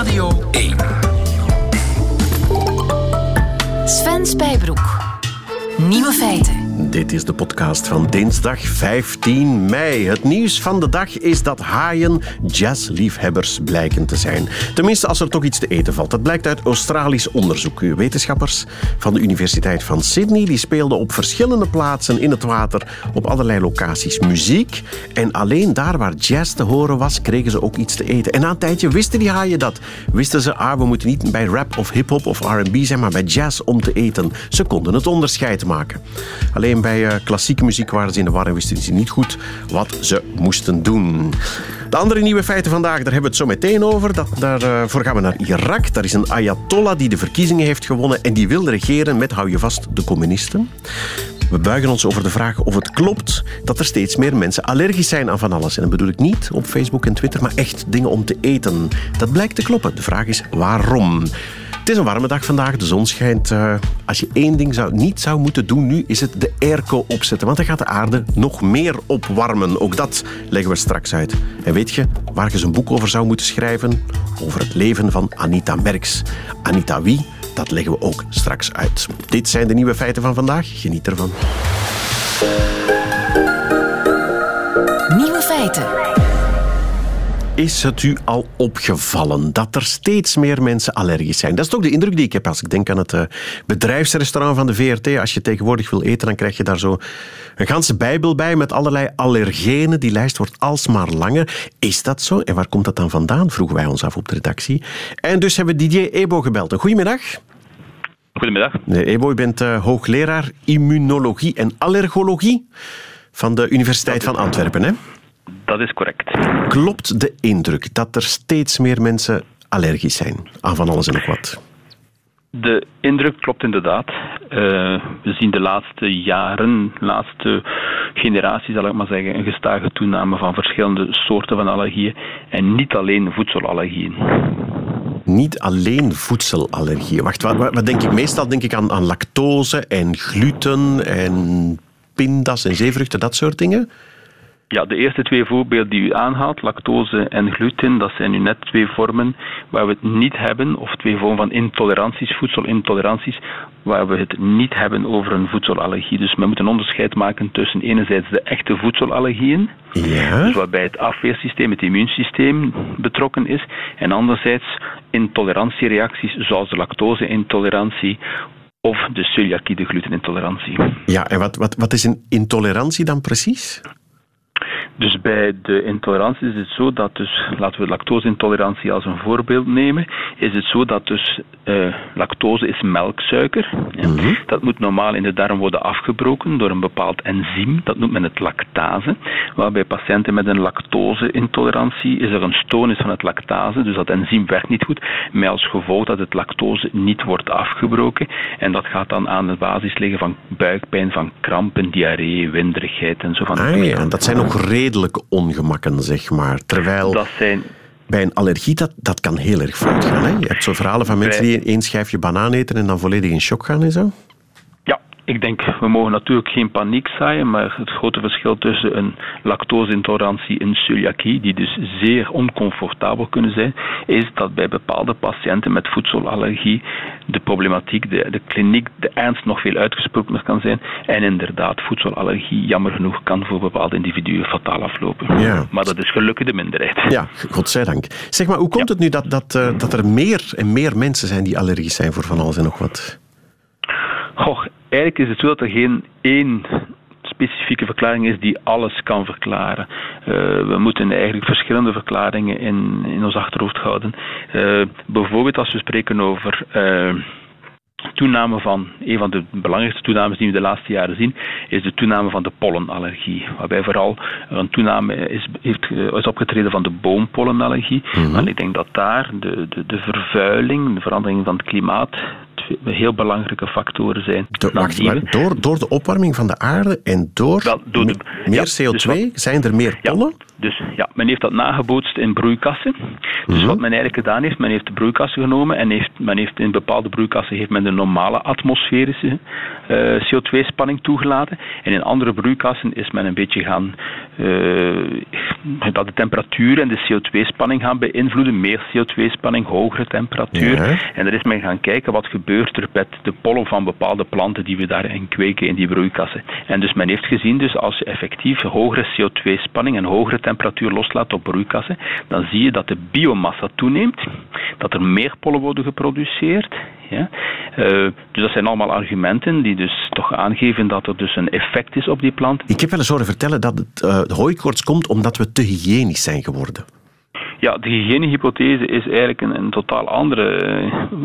Radio 1. Sven Spijbroek. Nieuwe feiten. Dit is de podcast van dinsdag 15 mei. Het nieuws van de dag is dat haaien jazzliefhebbers blijken te zijn. Tenminste, als er toch iets te eten valt. Dat blijkt uit Australisch onderzoek. Wetenschappers van de Universiteit van Sydney die speelden op verschillende plaatsen in het water op allerlei locaties muziek. En alleen daar waar jazz te horen was, kregen ze ook iets te eten. En na een tijdje wisten die haaien dat. Wisten ze, ah, we moeten niet bij rap of hip-hop of RB zijn, maar bij jazz om te eten. Ze konden het onderscheid maken. Alleen bij uh, klassieke muziek waren ze in de war en wisten ze niet goed wat ze moesten doen. De andere nieuwe feiten vandaag, daar hebben we het zo meteen over. Dat, daarvoor gaan we naar Irak. Daar is een ayatollah die de verkiezingen heeft gewonnen en die wil regeren met, hou je vast, de communisten. We buigen ons over de vraag of het klopt dat er steeds meer mensen allergisch zijn aan van alles. En dat bedoel ik niet op Facebook en Twitter, maar echt dingen om te eten. Dat blijkt te kloppen. De vraag is waarom. Het is een warme dag vandaag, de zon schijnt. Uh, als je één ding zou, niet zou moeten doen nu, is het de airco opzetten. Want dan gaat de aarde nog meer opwarmen. Ook dat leggen we straks uit. En weet je waar je eens een boek over zou moeten schrijven? Over het leven van Anita Merks. Anita wie? Dat leggen we ook straks uit. Dit zijn de nieuwe feiten van vandaag. Geniet ervan. Nieuwe feiten. Is het u al opgevallen dat er steeds meer mensen allergisch zijn? Dat is toch de indruk die ik heb als ik denk aan het uh, bedrijfsrestaurant van de VRT. Als je tegenwoordig wil eten, dan krijg je daar zo een ganse bijbel bij met allerlei allergenen. Die lijst wordt alsmaar langer. Is dat zo? En waar komt dat dan vandaan? Vroegen wij ons af op de redactie. En dus hebben we Didier Ebo gebeld. Goedemiddag. Goedemiddag. Ebo, u bent uh, hoogleraar immunologie en allergologie van de Universiteit van Antwerpen, hè? Dat is correct. Klopt de indruk dat er steeds meer mensen allergisch zijn aan van alles en nog wat? De indruk klopt inderdaad. Uh, we zien de laatste jaren, de laatste generatie zal ik maar zeggen, een gestage toename van verschillende soorten van allergieën en niet alleen voedselallergieën. Niet alleen voedselallergieën. Wacht, wat, wat denk ik? Meestal denk ik aan, aan lactose en gluten en pindas en zeevruchten, dat soort dingen. Ja, de eerste twee voorbeelden die u aanhaalt, lactose en gluten, dat zijn nu net twee vormen waar we het niet hebben, of twee vormen van intoleranties, voedselintoleranties, waar we het niet hebben over een voedselallergie. Dus we moeten een onderscheid maken tussen enerzijds de echte voedselallergieën, ja. dus waarbij het afweersysteem, het immuunsysteem betrokken is, en anderzijds intolerantiereacties zoals de lactose-intolerantie of de celiakie, de glutenintolerantie. Ja, en wat, wat, wat is een intolerantie dan precies? Dus bij de intolerantie is het zo dat dus, laten we lactoseintolerantie als een voorbeeld nemen, is het zo dat dus uh, lactose is melksuiker. Ja. Mm -hmm. Dat moet normaal in de darm worden afgebroken door een bepaald enzym, dat noemt men het lactase. Waarbij patiënten met een lactoseintolerantie is er een stoornis van het lactase, dus dat enzym werkt niet goed, met als gevolg dat het lactose niet wordt afgebroken. En dat gaat dan aan de basis liggen van buikpijn, van krampen, diarree, winderigheid en zo van. Ah, ja, dat zijn ook ongemakken, zeg maar. Terwijl dat zijn... bij een allergie, dat, dat kan heel erg fout gaan. Hè? Je hebt zo verhalen van mensen die één schijfje banaan eten en dan volledig in shock gaan en zo. Ik denk, we mogen natuurlijk geen paniek zaaien, maar het grote verschil tussen een lactoseintolerantie en celiakie, die dus zeer oncomfortabel kunnen zijn, is dat bij bepaalde patiënten met voedselallergie de problematiek, de, de kliniek, de ernst nog veel uitgesprokener kan zijn. En inderdaad, voedselallergie, jammer genoeg, kan voor bepaalde individuen fataal aflopen. Ja. Maar dat is gelukkig de minderheid. Ja, godzijdank. Zeg maar, hoe komt ja. het nu dat, dat, uh, dat er meer en meer mensen zijn die allergisch zijn voor van alles en nog wat? Goh, eigenlijk is het zo dat er geen één specifieke verklaring is die alles kan verklaren. Uh, we moeten eigenlijk verschillende verklaringen in, in ons achterhoofd houden. Uh, bijvoorbeeld als we spreken over uh, toename van, een van de belangrijkste toenames die we de laatste jaren zien, is de toename van de pollenallergie. Waarbij vooral een toename is, heeft, is opgetreden van de boompollenallergie. Mm -hmm. En ik denk dat daar de, de, de vervuiling, de verandering van het klimaat, heel belangrijke factoren zijn. Door, wacht, maar, door, door de opwarming van de aarde en door, Wel, door de, meer CO2 dus zijn er meer pollen? Dus ja, men heeft dat nagebootst in broeikassen. Dus mhm. wat men eigenlijk gedaan heeft, men heeft de broeikassen genomen en heeft, men heeft in bepaalde broeikassen heeft men de normale atmosferische uh, eh, CO2-spanning toegelaten. En in andere broeikassen is men een beetje gaan uh, dat de temperatuur en de CO2-spanning gaan beïnvloeden. Meer CO2-spanning, hogere temperatuur. En er is men gaan kijken wat gebeurt de pollen van bepaalde planten die we daarin kweken in die broeikassen. En dus men heeft gezien, dus als je effectief hogere CO2-spanning en hogere temperatuur loslaat op broeikassen, dan zie je dat de biomassa toeneemt, dat er meer pollen worden geproduceerd. Ja. Uh, dus dat zijn allemaal argumenten die dus toch aangeven dat er dus een effect is op die plant. Ik heb wel eens horen vertellen dat het, uh, hooikoorts komt omdat we te hygiënisch zijn geworden. Ja, de hygiënehypothese is eigenlijk een, een, totaal andere,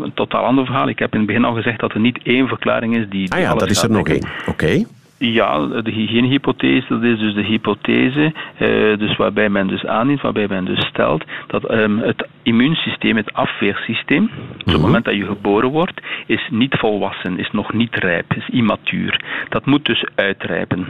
een totaal ander verhaal. Ik heb in het begin al gezegd dat er niet één verklaring is die. Ah ja, dat is er nog één. Oké. Ja, de hygiënehypothese, dat is dus de hypothese uh, dus waarbij men dus aanneemt, waarbij men dus stelt dat um, het immuunsysteem, het afweersysteem, op het mhm. moment dat je geboren wordt, is niet volwassen, is nog niet rijp, is immatuur. Dat moet dus uitrijpen.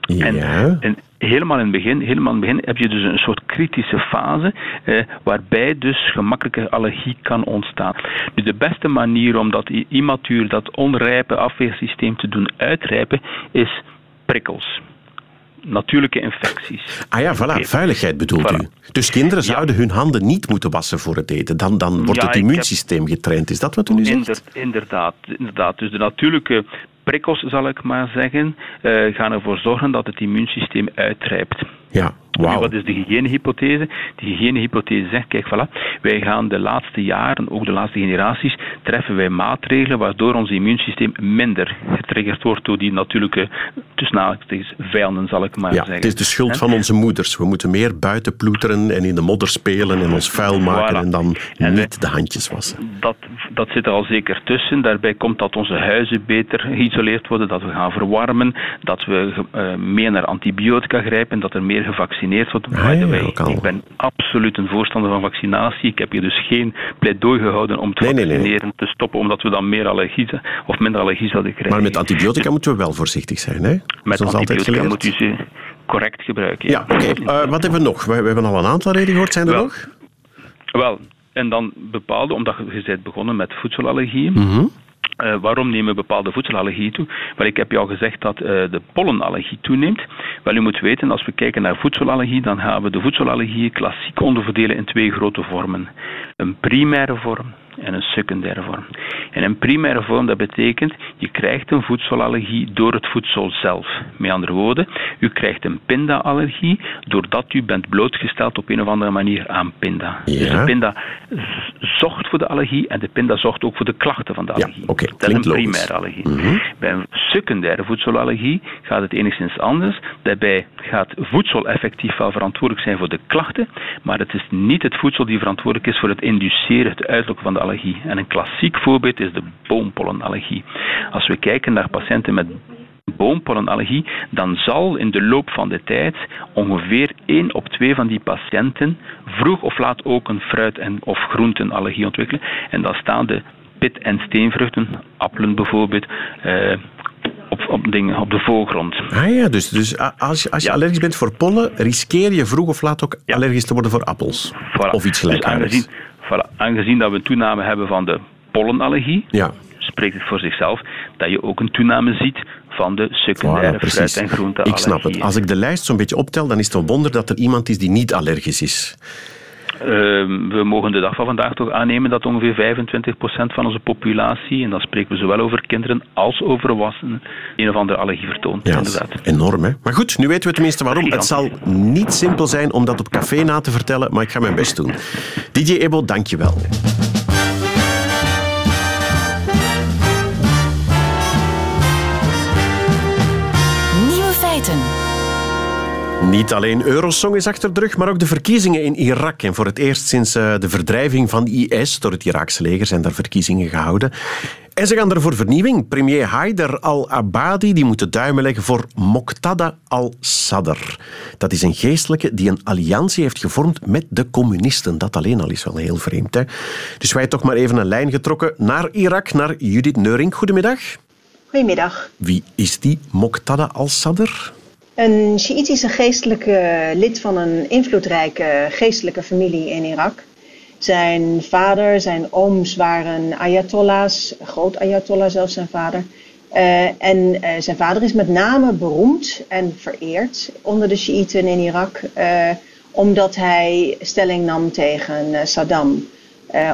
Ja. En, en, helemaal in het begin, helemaal in het begin heb je dus een soort kritische fase eh, waarbij dus gemakkelijke allergie kan ontstaan. Nu de beste manier om dat immatuur, dat onrijpe afweersysteem te doen uitrijpen, is prikkels natuurlijke infecties. Ah ja, voilà, veiligheid bedoelt u. Dus kinderen zouden hun handen niet moeten wassen voor het eten. Dan, dan wordt het immuunsysteem getraind. Is dat wat u nu zegt? Inderdaad, inderdaad. Dus de natuurlijke prikkels, zal ik maar zeggen, uh, gaan ervoor zorgen dat het immuunsysteem uitrijpt. Ja, wow. Wat is de hygiënehypothese? De hygiënehypothese zegt, kijk, voilà, wij gaan de laatste jaren, ook de laatste generaties, treffen wij maatregelen waardoor ons immuunsysteem minder getriggerd wordt door die natuurlijke, tussen vijanden, zal ik maar ja, zeggen. Het is de schuld van onze moeders. We moeten meer buiten ploeteren en in de modder spelen en ons vuil maken en dan niet de handjes wassen. Dat, dat zit er al zeker tussen. Daarbij komt dat onze huizen beter geïsoleerd worden, dat we gaan verwarmen, dat we uh, meer naar antibiotica grijpen, dat er meer gevaccineerd wordt. Ah, ik ben absoluut een voorstander van vaccinatie. Ik heb hier dus geen pleidooi gehouden om te vaccineren te stoppen, omdat we dan meer allergie of minder allergie zouden krijgen. Maar met antibiotica moeten we wel voorzichtig zijn, hè? Met antibiotica moet u ze correct gebruiken. Ja, oké. Eh, wat hebben we nog? We, we, hebben al een aantal redenen gehoord. Zijn er nog? Wel, en dan bepaalde, omdat je bent begonnen met voedselallergieën. Mm uh, waarom nemen bepaalde voedselallergieën toe? Wel, ik heb je al gezegd dat uh, de pollenallergie toeneemt. Wel, u moet weten, als we kijken naar voedselallergie, dan gaan we de voedselallergieën klassiek onderverdelen in twee grote vormen. Een primaire vorm en een secundaire vorm. En een primaire vorm, dat betekent, je krijgt een voedselallergie door het voedsel zelf. Met andere woorden, u krijgt een pindaallergie doordat u bent blootgesteld op een of andere manier aan pinda. Dus de pinda zorgt voor de allergie en de pinda zorgt ook voor de klachten van de allergie. Ja, okay. dat is een primaire allergie. Mhm. Bij een secundaire voedselallergie gaat het enigszins anders. Daarbij gaat voedsel effectief wel verantwoordelijk zijn voor de klachten, maar het is niet het voedsel die verantwoordelijk is voor het induceren, het uitlokken van de allergie. En een klassiek voorbeeld is de boompollenallergie. Als we kijken naar patiënten met boompollenallergie, dan zal in de loop van de tijd ongeveer 1 op 2 van die patiënten vroeg of laat ook een fruit- en of groentenallergie ontwikkelen. En dan staan de pit- en steenvruchten, appelen bijvoorbeeld, eh, op, op, dingen, op de voorgrond. Ah ja, dus, dus als je, als je allergisch bent voor pollen, riskeer je vroeg of laat ook allergisch te worden voor appels. Of iets gelijkaardigs. Dus voilà, aangezien dat we een toename hebben van de pollenallergie, ja. spreekt het voor zichzelf dat je ook een toename ziet van de secundaire voilà, fruit- en groenteallergie. Ik snap het. Als ik de lijst zo'n beetje optel, dan is het een wonder dat er iemand is die niet allergisch is. Ehm, we mogen de dag van vandaag toch aannemen dat ongeveer 25% van onze populatie, en dan spreken we zowel over kinderen als over volwassenen, een of andere allergie vertoont. Ja, inderdaad. enorm hè. Maar goed, nu weten we tenminste waarom. Het zal niet simpel zijn om dat op café na te vertellen, maar ik ga mijn best doen. DJ Ebo, dank Niet alleen Eurosong is achter de rug, maar ook de verkiezingen in Irak. En voor het eerst sinds de verdrijving van IS door het Iraakse leger zijn daar verkiezingen gehouden. En ze gaan er voor vernieuwing. Premier Haider al-Abadi die moet de duimen leggen voor Moqtada al-Sadr. Dat is een geestelijke die een alliantie heeft gevormd met de communisten. Dat alleen al is wel heel vreemd. Hè? Dus wij toch maar even een lijn getrokken naar Irak, naar Judith Neuring. Goedemiddag. Goedemiddag. Wie is die Moqtada al-Sadr? Een Sjiitische geestelijke lid van een invloedrijke geestelijke familie in Irak. Zijn vader, zijn ooms waren ayatollahs, groot ayatollah zelfs zijn vader. Uh, en uh, zijn vader is met name beroemd en vereerd onder de Shiiten in Irak, uh, omdat hij stelling nam tegen Saddam.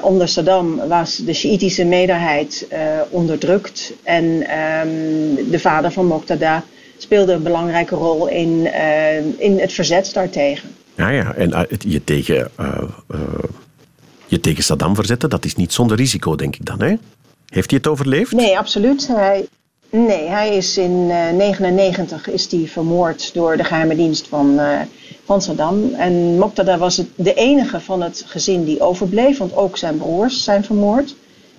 onder Saddam was de Shiïtische meerderheid onderdrukt en um, de vader van Moqtada speelde een belangrijke rol in, in het verzet daartegen. Ja, ja, en je tegen je tegen Saddam verzetten, dat is niet zonder risico, denk ik dan. Hè? Heeft hij het overleefd? Nee, absoluut. Hij, nee, hij is in 1999 uh, is hij vermoord door de geheime dienst van, van Saddam. En Moqtada was het, de enige van het gezin die overbleef, want ook zijn broers zijn vermoord.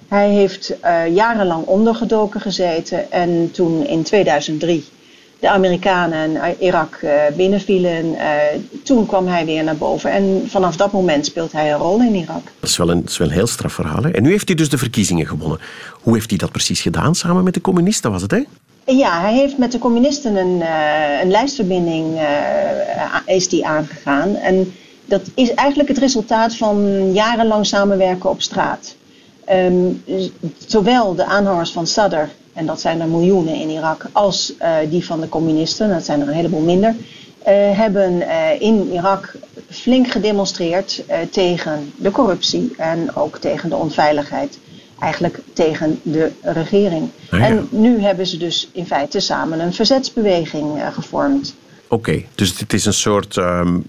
Hij heeft uh, jarenlang ondergedoken gezeten en toen in 2003 de Amerikanen en Irak uh, binnenvielen. Uh, toen kwam hij weer naar boven. En vanaf dat moment speelt hij een rol in Irak. Dat is wel een, dat is wel een heel straf verhaal. Hè? En nu heeft hij dus de verkiezingen gewonnen. Hoe heeft hij dat precies gedaan? Samen met de communisten was het, hè? Ja, hij heeft met de communisten een, een lijstverbinding is die aangegaan. En dat is eigenlijk het resultaat van jarenlang samenwerken op straat. Um, zowel de aanhangers van Sadr en dat zijn er miljoenen in Irak, als uh, die van de communisten, dat zijn er een heleboel minder, uh, hebben uh, in Irak flink gedemonstreerd tegen de corruptie en ook tegen de onveiligheid. Eigenlijk tegen de regering. Ah, ja. En nu hebben ze dus in feite samen een verzetsbeweging gevormd. Oké, okay, dus het is een soort um,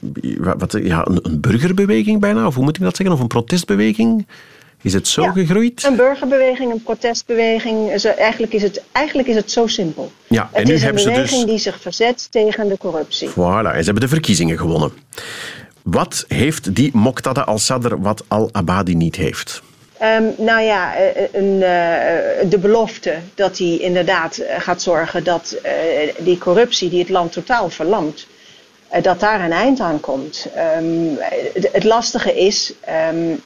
wat, ja, een, een burgerbeweging bijna, of hoe moet ik dat zeggen, of een protestbeweging? Is het zo ja, gegroeid? Een burgerbeweging, een protestbeweging. eigenlijk, is het, eigenlijk is het zo simpel. Ja, en het nu is een beweging dus... die zich verzet tegen de corruptie. Voilà, en ze hebben de verkiezingen gewonnen. Wat heeft die Moqtada al-Sadr wat al-Abadi niet heeft? Um, nou ja, een, uh, de belofte dat hij inderdaad gaat zorgen dat uh, die corruptie die het land totaal verlamt, uh, dat daar een eind aan komt. Um, het, het lastige is, um,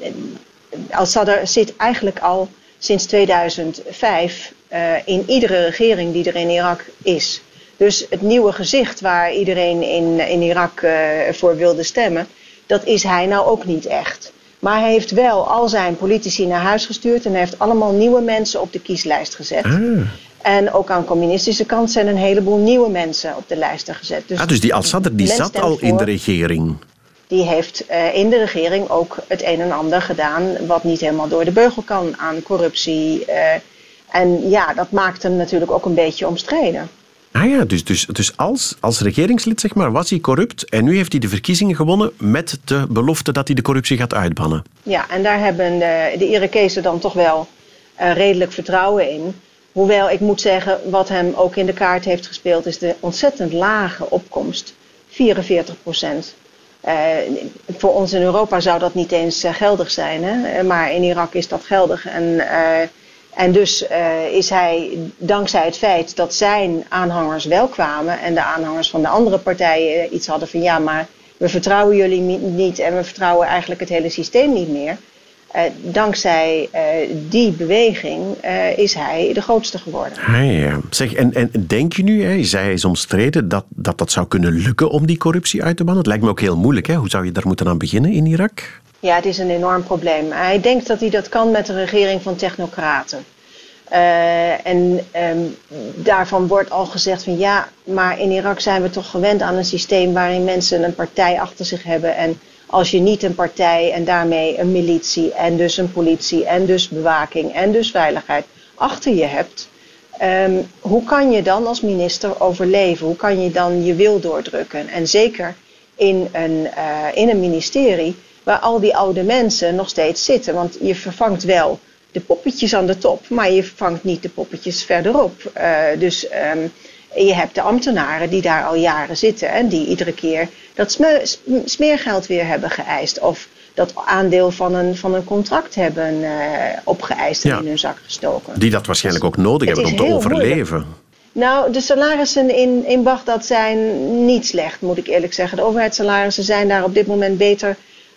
Al-Sadr zit eigenlijk al sinds 2005 uh, in iedere regering die er in Irak is. Dus het nieuwe gezicht waar iedereen in, in Irak uh, voor wilde stemmen, dat is hij nou ook niet echt. Maar hij heeft wel al zijn politici naar huis gestuurd en hij heeft allemaal nieuwe mensen op de kieslijst gezet. Ah. En ook aan de communistische kant zijn een heleboel nieuwe mensen op de lijsten gezet. Dus, ah, dus die Al-Sadr die zat al in de regering? Die heeft uh, in de regering ook het een en ander gedaan wat niet helemaal door de beugel kan aan corruptie. Uh, en ja, dat maakt hem natuurlijk ook een beetje omstreden. Ah ja, dus, dus, dus als, als regeringslid zeg maar, was hij corrupt en nu heeft hij de verkiezingen gewonnen met de belofte dat hij de corruptie gaat uitbannen. Ja, en daar hebben de, de Irakezen dan toch wel uh, redelijk vertrouwen in. Hoewel ik moet zeggen, wat hem ook in de kaart heeft gespeeld, is de ontzettend lage opkomst. 44 procent. Uh, voor ons in Europa zou dat niet eens uh, geldig zijn, hè? maar in Irak is dat geldig. En, en dus is hij, dankzij het feit dat zijn aanhangers wel kwamen en de aanhangers van de andere partijen iets hadden van ja, maar we vertrouwen jullie niet en we vertrouwen eigenlijk het hele systeem niet meer. Uh, dankzij uh, die beweging uh, is hij de grootste geworden. Ja. zeg, en, en denk je nu, hè, zij is omstreden, dat, dat dat zou kunnen lukken om die corruptie uit te bannen? Het lijkt me ook heel moeilijk. Hè? Hoe zou je daar moeten aan beginnen in Irak? Ja, het is een enorm probleem. Hij denkt dat hij dat kan met een regering van technocraten. en um, daarvan wordt al gezegd van ja, maar in Irak zijn we toch gewend aan een systeem waarin mensen een partij achter zich hebben en als je niet een partij en daarmee een militie en dus een politie en dus bewaking en dus veiligheid achter je hebt, um, hoe kan je dan als minister overleven? Hoe kan je dan je wil doordrukken? En zeker in een, uh, in een ministerie waar al die oude mensen nog steeds zitten. Want je vervangt wel de poppetjes aan de top, maar je vervangt niet de poppetjes verderop. Uh, dus um, je hebt de ambtenaren die daar al jaren zitten en die iedere keer dat smeergeld weer hebben geëist. Of dat aandeel van een, van een contract hebben uh, opgeëist en in hun zak gestoken. Die dat waarschijnlijk ook nodig hebben om te overleven. Nou, de salarissen in, in Bagdad zijn niet slecht, moet ik eerlijk zeggen. De overheidssalarissen zijn daar op dit moment beter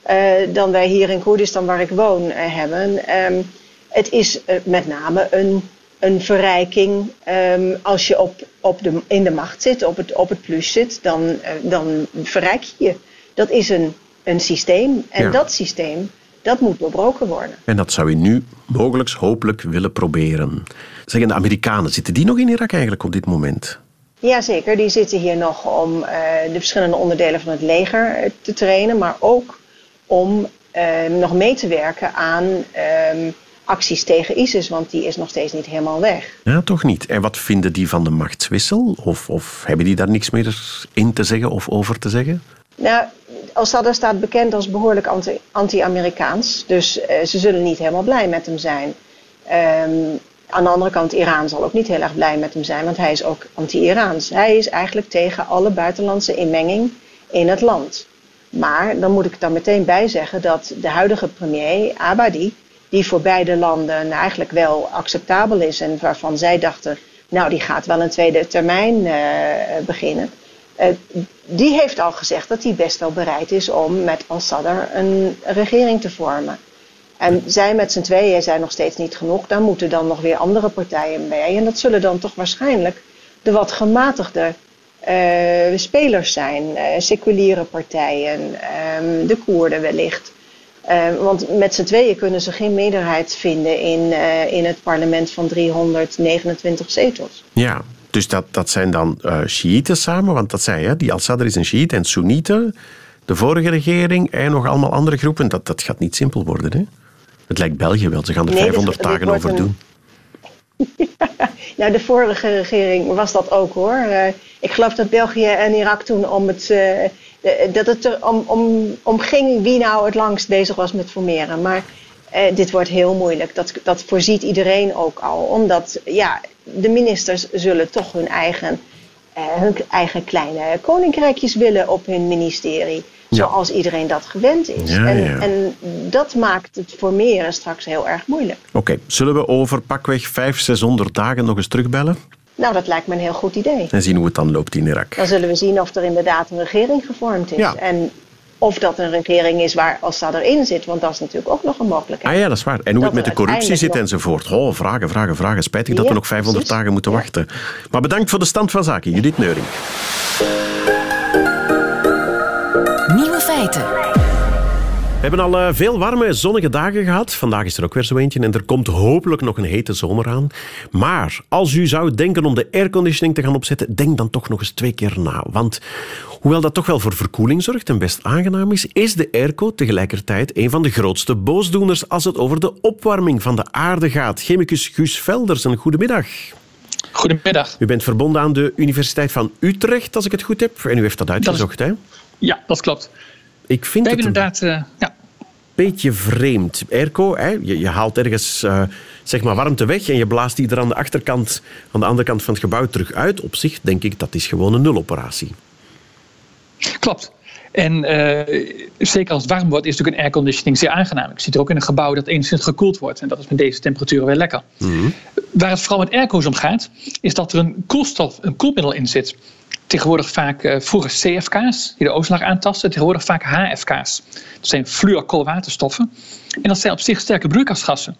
uh, dan wij hier in Koerdistan, waar ik woon, uh, hebben. Um, het is met name een een verrijking. Um, als je op, op de, in de macht zit, op het, op het plus zit, dan, uh, dan verrijk je je. Dat is een, een systeem. En ja. dat systeem, dat moet doorbroken worden. En dat zou je nu mogelijk, hopelijk willen proberen. Zeggen de Amerikanen, zitten die nog in Irak eigenlijk op dit moment? Jazeker, die zitten hier nog om uh, de verschillende onderdelen van het leger te trainen, maar ook om uh, nog mee te werken aan um, acties tegen ISIS, want die is nog steeds niet helemaal weg. Ja, toch niet. En wat vinden die van de machtswissel? Of, of hebben die daar niks meer in te zeggen of over te zeggen? Nou, Assad staat bekend als behoorlijk anti-Amerikaans. dus uh, ze zullen niet helemaal blij met hem zijn. Um, aan de andere kant, Iran zal ook niet heel erg blij met hem zijn, want hij is ook anti-Iraans. Hij is eigenlijk tegen alle buitenlandse inmenging in het land. Maar dan moet ik er meteen bij zeggen dat de huidige premier, Abadi, die voor beide landen eigenlijk wel acceptabel is en waarvan zij dachten, nou die gaat wel een tweede termijn uh, beginnen. Uh, die heeft al gezegd dat hij best wel bereid is om met Al-Sadr een regering te vormen. En zij met z'n tweeën zijn nog steeds niet genoeg. Daar moeten dan nog weer andere partijen bij. En dat zullen dan toch waarschijnlijk de wat gematigde uh, spelers zijn. seculiere partijen, um, de Koerden wellicht. Uh, want met z'n tweeën kunnen ze geen meerderheid vinden in, uh, in het parlement van 329 zetels. Ja, dus dat, dat zijn dan uh, Shiiten samen, want dat zei je, die Al-Sadr is een Shiite en Soenieten, de vorige regering en nog allemaal andere groepen. Dat, dat gaat niet simpel worden, hè? Het lijkt België wel, ze gaan er nee, 500 dit, dagen over een... doen. nou, de vorige regering was dat ook hoor. ik geloof dat België en Irak toen om het eh, dat het er om, om, om ging wie nou het langst bezig was met formeren. Maar eh, dit wordt heel moeilijk. Dat, dat voorziet iedereen ook al. Omdat ja, de ministers zullen toch hun eigen, eh, hun eigen kleine koninkrijkjes willen op hun ministerie. Ja. Zoals iedereen dat gewend is. Ja, en, ja. en, dat maakt het formeren straks heel erg moeilijk. Oké, okay. zullen we over pakweg 500, 600 dagen nog eens terugbellen? Nou, dat lijkt me een heel goed idee. En zien hoe het dan loopt in Irak. Dan zullen we zien of er inderdaad een regering gevormd is. Ja. En of dat een regering is waar Assad erin zit, want dat is natuurlijk ook nog een mogelijkheid. Ah ja, dat is waar. En hoe dat het met de corruptie zit nog... enzovoort. Oh, vragen, vragen, vragen. Spijtig ja, dat we nog 500 precies. dagen moeten ja. wachten. Maar bedankt voor de stand van zaken, Judith Neuring. Nieuwe feiten. We hebben al uh, veel warme, zonnige dagen gehad. Vandaag is er ook weer zo eentje en er komt hopelijk nog een hete zomer aan. Maar als u zou denken om de airconditioning te gaan opzetten, denk dan toch nog eens twee keer na. Want hoewel dat toch wel voor verkoeling zorgt en best aangenaam is, is de airco tegelijkertijd een van de grootste boosdoeners als het over de opwarming van de aarde gaat. Chemicus Guus Velders, een goedemiddag. Goedemiddag. U bent verbonden aan de Universiteit van Utrecht, als ik het goed heb. En u heeft dat uitgezocht, dat is... hè? Ja, dat klopt. Ik vind het inderdaad, uh, ja. beetje vreemd. Airco, hè? Je, je haalt ergens uh, zeg maar warmte weg en je blaast die er aan de achterkant, aan de andere kant van het gebouw terug uit. Op zich denk ik dat is gewoon een nuloperatie. Klopt. En uh, zeker als het warm wordt, is natuurlijk een airconditioning zeer aangenaam. Ik zit er ook in een gebouw dat enigszins gekoeld wordt. En dat is met deze temperaturen weer lekker. Mm-hmm. Waar het vooral met airco's om gaat, is dat er een koelstof, een koelmiddel in zit. Tegenwoordig vaak uh, vroeger CFK's, die de ozonlaag aantasten. Tegenwoordig vaak HFK's. Dat zijn fluorkoolwaterstoffen. En dat zijn op zich sterke broeikasgassen.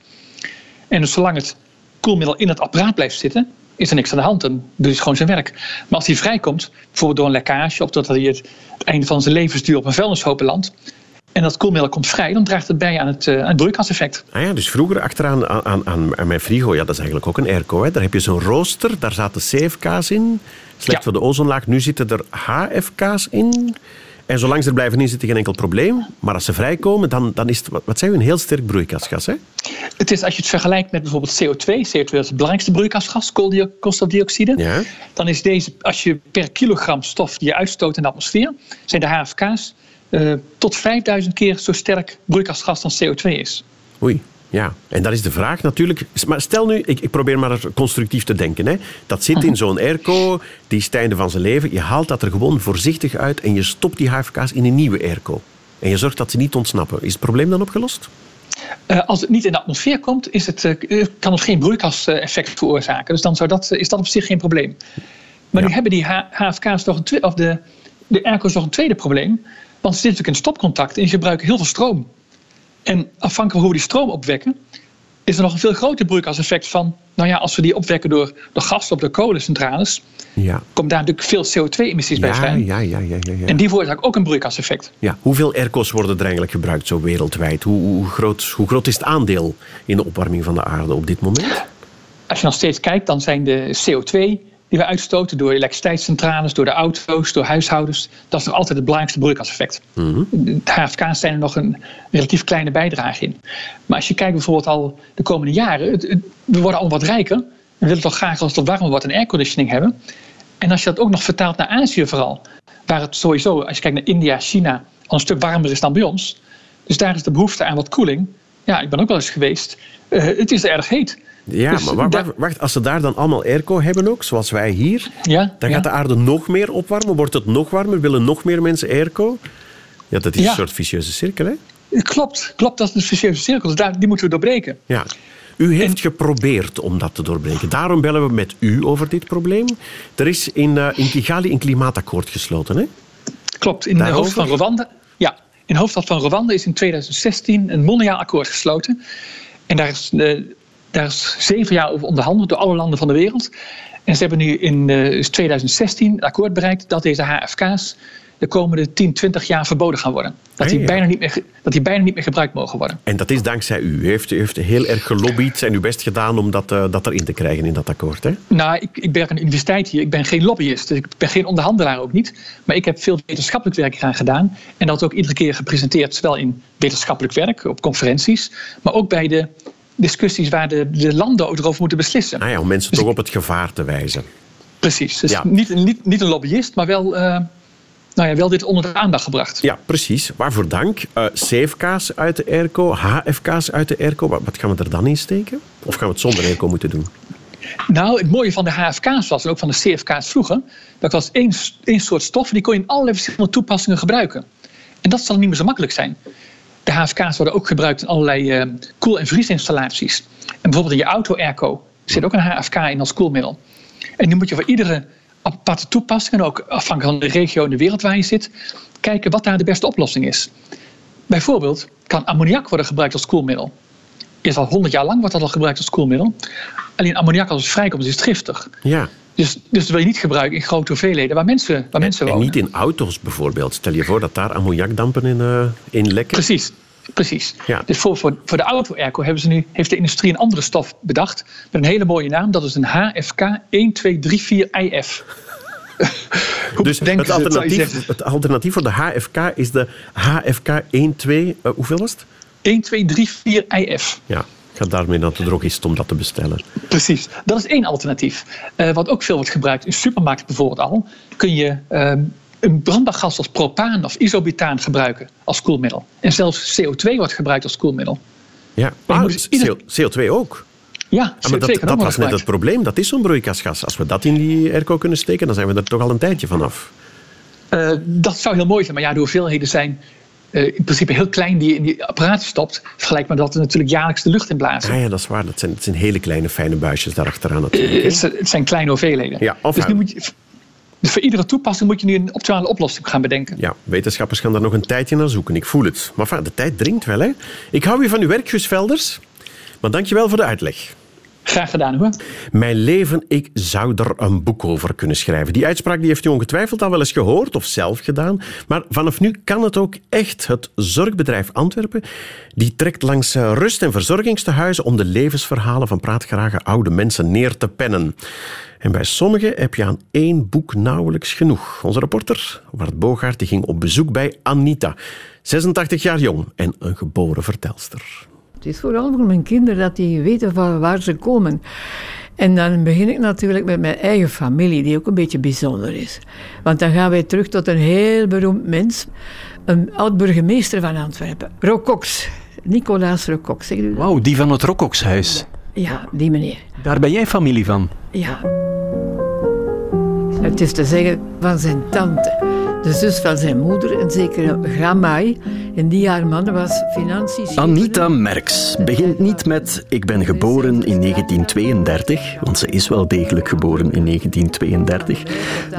En dus zolang het koelmiddel in het apparaat blijft zitten, is er niks aan de hand. Dan doet hij gewoon zijn werk. Maar als hij vrijkomt, bijvoorbeeld door een lekkage... of doordat hij het, het einde van zijn levensduur op een vuilnishoop landt... en dat koelmiddel komt vrij, dan draagt het bij aan het, uh, aan het broeikaseffect. Ah ja, dus vroeger achteraan aan, aan, aan mijn frigo... ja, dat is eigenlijk ook een airco. Hè. Daar heb je zo'n rooster, daar zaten CFK's in. Slecht ja. voor de ozonlaag. Nu zitten er HFK's in... En zolang ze er blijven in, zit er geen enkel probleem. Maar als ze vrijkomen, dan, dan is het, wat zijn we, een heel sterk broeikasgas. Hè? Het is, als je het vergelijkt met bijvoorbeeld CO2. CO2 is het belangrijkste broeikasgas, koolstofdioxide. Ja. Dan is deze, als je per kilogram stof die je uitstoot in de atmosfeer, zijn de HFK's uh, tot 5000 keer zo sterk broeikasgas dan CO2 is. Oei. Ja, en dat is de vraag natuurlijk. Maar stel nu, ik, ik probeer maar constructief te denken. Hè. Dat zit in Mhm. zo'n airco, die is het einde van zijn leven. Je haalt dat er gewoon voorzichtig uit en je stopt die HFK's in een nieuwe airco. En je zorgt dat ze niet ontsnappen. Is het probleem dan opgelost? Eh, als het niet in de atmosfeer komt, is het, eh, kan het geen broeikaseffect veroorzaken. Dus dan zou dat, eh, is dat op zich geen probleem. Maar Ja. nu hebben die HFK's nog een of de, de airco's nog een tweede probleem. Want ze zitten natuurlijk in stopcontact en die gebruiken heel veel stroom. En afhankelijk van hoe we die stroom opwekken, is er nog een veel groter broeikaseffect van. Nou ja, als we die opwekken door, door gas op de kolencentrales, Ja. komt daar natuurlijk veel CO2-emissies bij vrij. ja, ja, ja, ja, ja. En die veroorzaken ook een broeikaseffect. ja. Hoeveel airco's worden er eigenlijk gebruikt zo wereldwijd? Hoe, hoe, groot, hoe groot is het aandeel in de opwarming van de aarde op dit moment? Als je nog steeds kijkt, dan zijn de CO2 die we uitstoten door elektriciteitscentrales, door de auto's, door huishoudens, dat is nog altijd het belangrijkste broeikaseffect. De HFK's zijn er nog een relatief kleine bijdrage in. Maar als je kijkt bijvoorbeeld al de komende jaren, het- het- we worden al wat rijker. We willen toch graag als het wat warmer wordt een airconditioning hebben. En als je dat ook nog vertaalt naar Azië vooral, waar het sowieso, als je kijkt naar India, China, al een stuk warmer is dan bij ons. Dus daar is de behoefte aan wat koeling. Ja, ik ben ook wel eens geweest. Eh, het is er erg heet. Ja, Dus maar wacht, als ze daar dan allemaal airco hebben ook, zoals wij hier, Ja, dan ja. gaat de aarde nog meer opwarmen. Wordt het nog warmer? Willen nog meer mensen airco? Ja, dat is Ja. een soort vicieuze cirkel, hè? Klopt, klopt, dat is een vicieuze cirkel. Dus daar, die moeten we doorbreken. Ja. U heeft geprobeerd om dat te doorbreken. Daarom bellen we met u over dit probleem. Er is in, eh, in Kigali een klimaatakkoord gesloten, hè? Klopt, in de hoofdstad van Rwanda. Ja, in de hoofdstad van Rwanda is in 2016 een mondiaal akkoord gesloten. En daar is, eh, daar is zeven jaar over onderhandeld door alle landen van de wereld. En ze hebben nu in eh, is 2016 een akkoord bereikt dat deze HFK's de komende 10, 20 jaar verboden gaan worden. Dat, die, ja. bijna niet meer, dat die bijna niet meer gebruikt mogen worden. En dat is dankzij u. U heeft, u heeft heel erg gelobbyd en uw best gedaan om dat, eh, dat erin te krijgen in dat akkoord, hè? Nou, ik, ik werk aan de universiteit hier. Ik ben geen lobbyist. Dus ik ben geen onderhandelaar ook niet. Maar ik heb veel wetenschappelijk werk eraan gedaan. En dat ook iedere keer gepresenteerd. Zowel in wetenschappelijk werk, op conferenties. Maar ook bij de discussies waar de, de landen ook erover moeten beslissen. Ah ja, om mensen Dus toch op het gevaar te wijzen. Precies. Dus Ja. niet, niet, niet een lobbyist, maar wel, eh, nou ja, wel dit onder de aandacht gebracht. Ja, precies. Waarvoor dank. Eh CFK's uit de airco, HFK's uit de airco. Wat, wat gaan we er dan in steken? Of gaan we het zonder airco moeten doen? Nou, het mooie van de HFK's was, en ook van de CFK's vroeger, dat was één, één soort stof die kon je in allerlei verschillende toepassingen gebruiken. En dat zal niet meer zo makkelijk zijn. De HFK's worden ook gebruikt in allerlei eh, koel- en vriesinstallaties. En bijvoorbeeld in je auto-airco zit ook een HFK in als koelmiddel. En nu moet je voor iedere aparte toepassing, en ook afhankelijk van de regio en de wereld waar je zit, kijken wat daar de beste oplossing is. Bijvoorbeeld kan ammoniak worden gebruikt als koelmiddel. Is al 100 jaar lang wordt dat al gebruikt als koelmiddel. Alleen ammoniak als het vrijkomt is giftig. Ja. Dus, dus dat wil je niet gebruiken in grote hoeveelheden waar mensen, waar mensen En wonen. niet in auto's bijvoorbeeld. Stel je voor dat daar ammoniakdampen in, eh, in lekken. Precies, precies. Ja. Dus voor, voor, voor de auto-airco hebben ze nu, heeft de industrie een andere stof bedacht. Met een hele mooie naam. Dat is een HFK 1234IF. Hoe Dus het alternatief, het alternatief voor de HFK is de HFK 12... eh, hoeveel was het? 1234IF. Ja, ga daarmee naar de drogist om dat te bestellen. Precies, dat is één alternatief. Eh, wat ook veel wordt gebruikt in supermarkten bijvoorbeeld al, kun je ehm, een brandbare als propaan of isobutaan gebruiken als koelmiddel. En zelfs CO2 wordt gebruikt als koelmiddel. Ja, Maar je ah, moet dus ieder- CO2 ook. Ja, Ah, maar CO2 dat, dat was net het probleem. Dat is zo'n broeikasgas. Als we dat in die airco kunnen steken, dan zijn we er toch al een tijdje vanaf. Eh, dat zou heel mooi zijn, maar ja, de hoeveelheden zijn in principe heel klein die je in die apparaten stopt. Vergelijk met dat we natuurlijk jaarlijks de lucht in blazen. Ah ja, dat is waar. Dat zijn, dat zijn hele kleine fijne buisjes daarachteraan natuurlijk. hè. Het, zijn- het zijn kleine hoeveelheden. Ja, of dus, nu moet je, dus voor iedere toepassing moet je nu een optimale oplossing gaan bedenken. Ja, wetenschappers gaan daar nog een tijdje naar zoeken. Ik voel het. Maar de tijd dringt wel, hè. Ik hou u van uw werk, Velders. Maar dankjewel voor de uitleg. Graag gedaan hoor. Mijn leven, ik zou er een boek over kunnen schrijven. Die uitspraak die heeft u ongetwijfeld al wel eens gehoord of zelf gedaan. Maar vanaf nu kan het ook echt. Het zorgbedrijf Antwerpen die trekt langs eh, rust- en verzorgingstehuizen om de levensverhalen van praatgrage oude mensen neer te pennen. En bij sommigen heb je aan één boek nauwelijks genoeg. Onze reporter, Bart Bogaert, die ging op bezoek bij Anita. 86 jaar jong en een geboren vertelster. Het is vooral voor mijn kinderen dat die weten van waar ze komen. En dan begin ik natuurlijk met mijn eigen familie, die ook een beetje bijzonder is. Want dan gaan wij terug tot een heel beroemd mens, een oud-burgemeester van Antwerpen, Ro Cox. Nicolaas Rocox. Dat? Wauw, die van het Rokokshuis. Ja, die meneer. Daar ben jij familie van. Ja. Het is te zeggen van zijn tante. De zus van zijn moeder, een zekere Gramai. En die haar man was financiën. Anita Merks begint niet met ik ben geboren in 1932, want ze is wel degelijk geboren in 1932,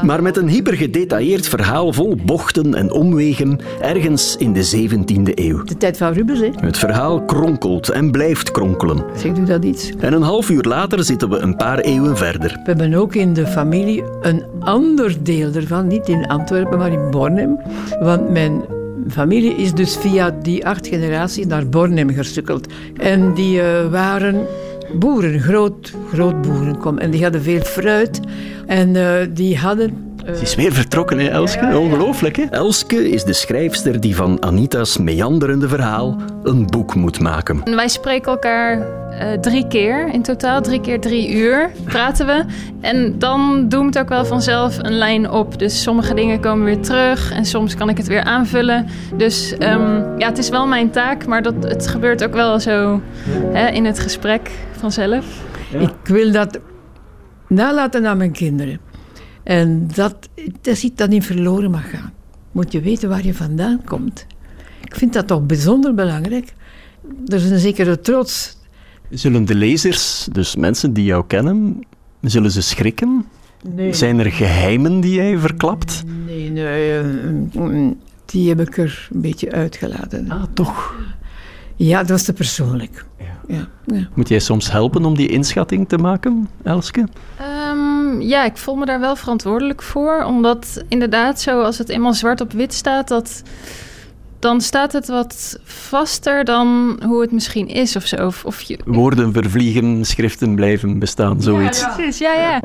maar met een hypergedetailleerd verhaal vol bochten en omwegen ergens in de 17e eeuw. De tijd van Rubens, hè? Het verhaal kronkelt en blijft kronkelen. Zegt u dat iets? En een half uur later zitten we een paar eeuwen verder. We hebben ook in de familie een ander deel ervan, niet in Antwerpen, maar in Bornem. Want mijn familie is dus via die acht generaties naar Bornem gesukkeld. En die eh, waren boeren, groot, groot. En die hadden veel fruit. En eh, die hadden... Ze is weer vertrokken, hè, Elske? Ongelooflijk, hè? Elske is de schrijfster die van Anita's meanderende verhaal een boek moet maken. Wij spreken elkaar eh, drie keer in totaal, drie keer drie uur praten we. En dan doemt ook wel vanzelf een lijn op. Dus sommige dingen komen weer terug en soms kan ik het weer aanvullen. Dus ehm, ja, het is wel mijn taak, maar dat, het gebeurt ook wel zo hè, in het gesprek vanzelf. Ik wil dat nalaten aan mijn kinderen. En dat, dat is iets dat niet verloren mag gaan. Moet je weten waar je vandaan komt. Ik vind dat toch bijzonder belangrijk. Er is een zekere trots. Zullen de lezers, dus mensen die jou kennen, zullen ze schrikken? Nee. Zijn er geheimen die jij verklapt? Nee, nee, eh, die heb ik er een beetje uitgelaten. Ah, toch. Ja, dat was te persoonlijk. Ja. Ja, Moet jij soms helpen om die inschatting te maken, Elske? Ehm, ja, ik voel me daar wel verantwoordelijk voor. Omdat inderdaad, zoals het eenmaal zwart op wit staat, dat, dan staat het wat vaster dan hoe het misschien is of zo. Of, of je, Woorden vervliegen, schriften blijven bestaan, zoiets. Ja, precies. Ja, ja.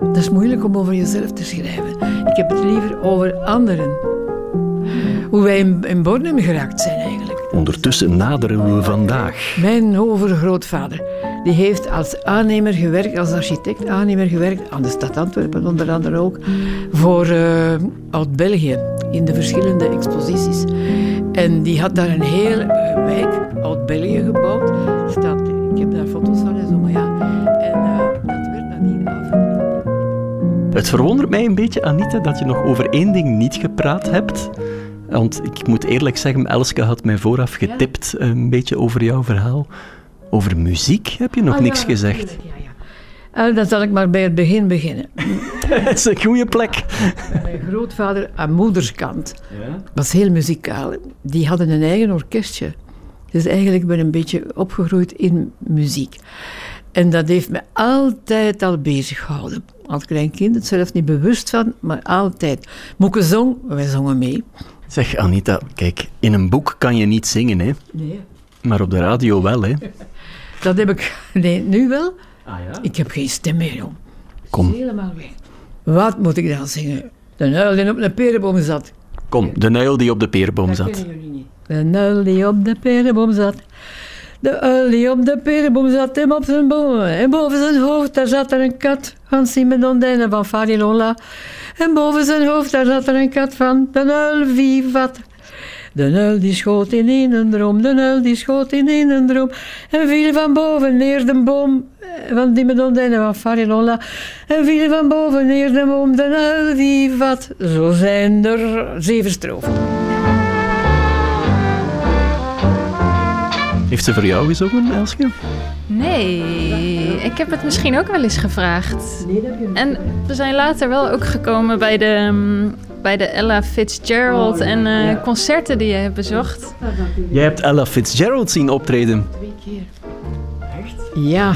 Dat is moeilijk om over jezelf te schrijven. Ik heb het liever over anderen. Hoe wij in, in Bornem geraakt zijn. Ondertussen naderen we vandaag. Mijn overgrootvader die heeft als aannemer gewerkt, als architect aannemer gewerkt, aan de stad Antwerpen onder andere ook, voor eh, Oud-België in de verschillende exposities. En die had daar een hele wijk, Oud-België, gebouwd. Staat, ik heb daar foto's van en zo, maar ja. En eh, dat werd nadien afgebroken. Het verwondert mij een beetje, Anita, dat je nog over één ding niet gepraat hebt. Want ik moet eerlijk zeggen, Elske had mij vooraf getipt een beetje over jouw verhaal. Over muziek heb je nog Ah, niks ja, gezegd. natuurlijk, ja, ja. Eh, dan zal ik maar bij het begin beginnen. Dat is een goede plek. Mijn grootvader aan moederskant was heel muzikaal. Die hadden een eigen orkestje. Dus eigenlijk ben ik een beetje opgegroeid in muziek. En dat heeft me altijd al bezig gehouden. Als klein kind, het zelf niet bewust van, maar altijd. Moeke zong, wij zongen mee. Zeg Anita, kijk, in een boek kan je niet zingen, hè? Nee. maar op de radio wel. Hè? Dat heb ik, nee, nu wel. Ah, ja? Ik heb geen stem meer, jong. Kom. Helemaal weg. Wat moet ik dan zingen? De nuil die op een perenboom zat. Kom, de nuil die op de peerboom Dat zat. kennen jullie niet. De nuil die op de perenboom zat. De uil die op de perenboom zat, hem op zijn boom. En boven zijn hoofd, daar zat er een kat van Simon Ondijnen van Farilola. En boven zijn hoofd, daar zat er een kat van de nuil Vivat. De nuil die schoot in een droom, de nuil die schoot in een droom. En viel van boven neer de boom eh, van die Ondijnen van Farilola. En viel van boven neer de boom, de nuil Vivat. Zo zijn er zeven strofen. Heeft ze voor jou gezongen, Elske? Nee, ik heb het misschien ook wel eens gevraagd. En we zijn later wel ook gekomen bij de, mm, bij de Ella Fitzgerald en eh, concerten die je hebt bezocht. Jij hebt Ella Fitzgerald zien optreden. Ja,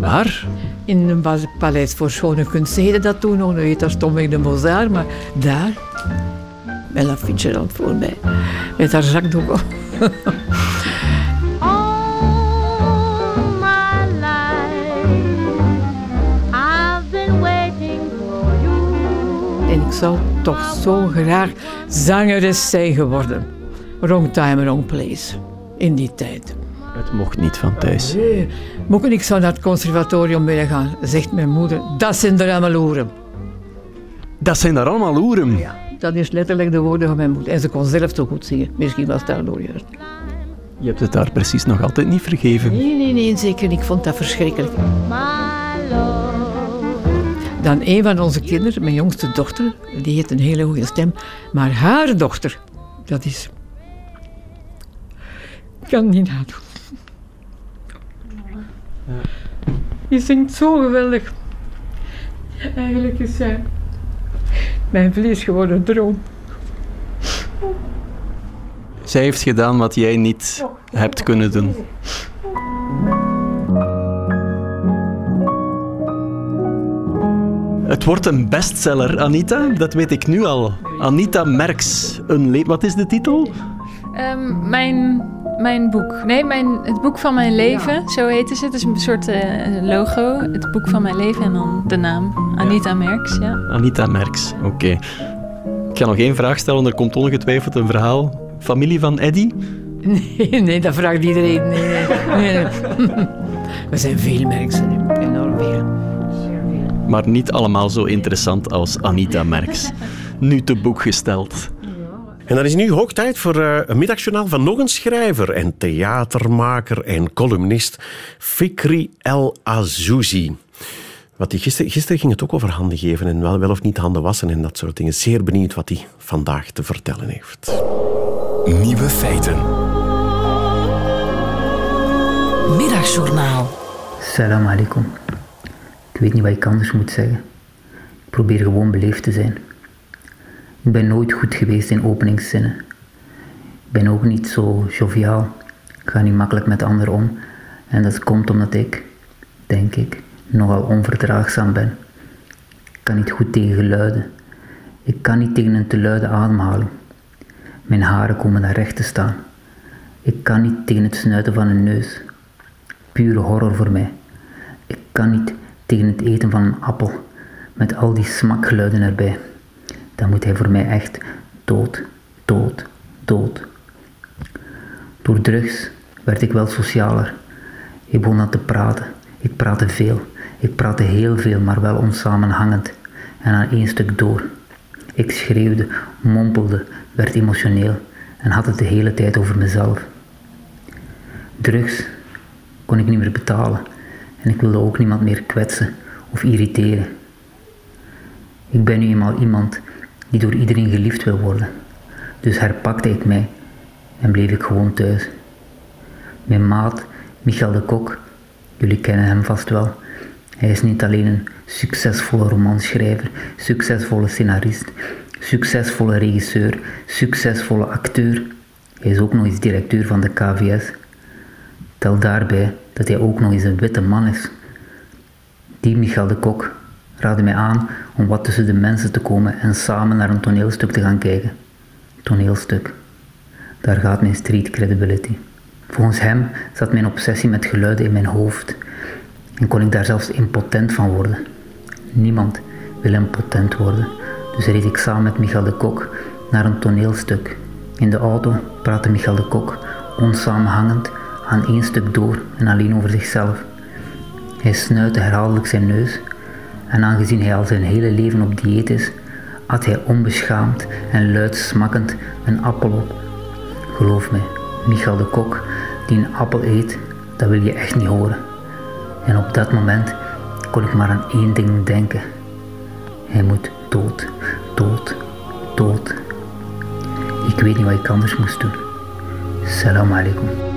Waar? in een paleis voor schone kunst. Heette dat toen nog, nu heet dat stomweg de Mozart, maar daar, Ella Fitzgerald voorbij, met haar zakdoek op. zou toch zo graag zangeres zijn geworden. Wrong time, wrong place. In die tijd. Het mocht niet van thuis. Nee, Moeke, ik zou naar het conservatorium willen gaan, zegt mijn moeder. Dat zijn er allemaal oren. Dat zijn daar allemaal oeren. Dat is letterlijk de woorden van mijn moeder. En ze kon zelf zo goed zingen. Misschien was het daardoor juist. Je hebt het daar precies nog altijd niet vergeven. Nee, nee, nee, zeker niet. Ik vond dat verschrikkelijk. Dan een van onze kinderen, mijn jongste dochter, die heeft een hele goede stem. Maar haar dochter, dat is... Ik kan niet nadoen. Die zingt zo geweldig. Eigenlijk is zij mijn vlees geworden droom. Zij heeft gedaan wat jij niet hebt kunnen doen. Het wordt een bestseller, Anita. Dat weet ik nu al. Anita Merks. Een Wat is de titel? Ehm, mijn, mijn boek. Nee, mijn, het boek van mijn leven. Zo heet het. Het is een soort eh, logo. Het boek van mijn leven en dan de naam. Anita Merks, ja. Anita Merks. Oké. Ik ga nog één vraag stellen. Er komt ongetwijfeld een verhaal. Familie van Eddy? Nee, nee, dat vraagt iedereen. Nee. We zijn veel mensen, enorm veel. Maar niet allemaal zo interessant als Anita Merks. Nu te boek gesteld. En dan is nu hoog tijd voor eh, een middagjournaal van nog een schrijver en theatermaker en columnist, Fikri El Azouzi. Wat die gisteren, gisteren ging het ook over handen geven en wel, wel of niet handen wassen en dat soort dingen. Zeer benieuwd wat hij vandaag te vertellen heeft. Nieuwe feiten. Middagjournaal. Salam alaikum. Ik weet niet wat ik anders moet zeggen. Ik probeer gewoon beleefd te zijn. Ik ben nooit goed geweest in openingszinnen. Ik ben ook niet zo joviaal. Ik ga niet makkelijk met anderen om. En dat komt omdat ik, denk ik, nogal onverdraagzaam ben. Ik kan niet goed tegen geluiden. Ik kan niet tegen een te luide ademhaling. Mijn haren komen daar recht te staan. Ik kan niet tegen het snuiten van een neus. Pure horror voor mij. Ik kan niet tegen het eten van een appel met al die smakgeluiden erbij. Dan moet hij voor mij echt dood, dood, dood. Door drugs werd ik wel socialer. Ik begon aan te praten. Ik praatte veel. Ik praatte heel veel, maar wel onsamenhangend en aan één stuk door. Ik schreeuwde, mompelde, werd emotioneel en had het de hele tijd over mezelf. Drugs kon ik niet meer betalen en ik wilde ook niemand meer kwetsen of irriteren. Ik ben nu eenmaal iemand die door iedereen geliefd wil worden, dus herpakte ik mij en bleef ik gewoon thuis. Mijn maat, Michel de Kok, jullie kennen hem vast wel. Hij is niet alleen een succesvolle romanschrijver, succesvolle scenarist, succesvolle regisseur, succesvolle acteur. Hij is ook nog eens directeur van de KVS. Tel daarbij dat hij ook nog eens een witte man is. Die Michel de Kok raadde mij aan om wat tussen de mensen te komen en samen naar een toneelstuk te gaan kijken. Toneelstuk. Daar gaat mijn street credibility. Volgens hem zat mijn obsessie met geluiden in mijn hoofd en kon ik daar zelfs impotent van worden. Niemand wil impotent worden, dus reed ik samen met Michel de Kok naar een toneelstuk. In de auto praatte Michel de Kok onsamenhangend aan één stuk door en alleen over zichzelf. Hij snuitte herhaaldelijk zijn neus en aangezien hij al zijn hele leven op dieet is, at hij onbeschaamd en luid smakkend een appel op. Geloof mij, Michel de Kok die een appel eet, dat wil je echt niet horen. En op dat moment kon ik maar aan één ding denken. Hij moet dood, dood, dood. Ik weet niet wat ik anders moest doen. Salam alaikum.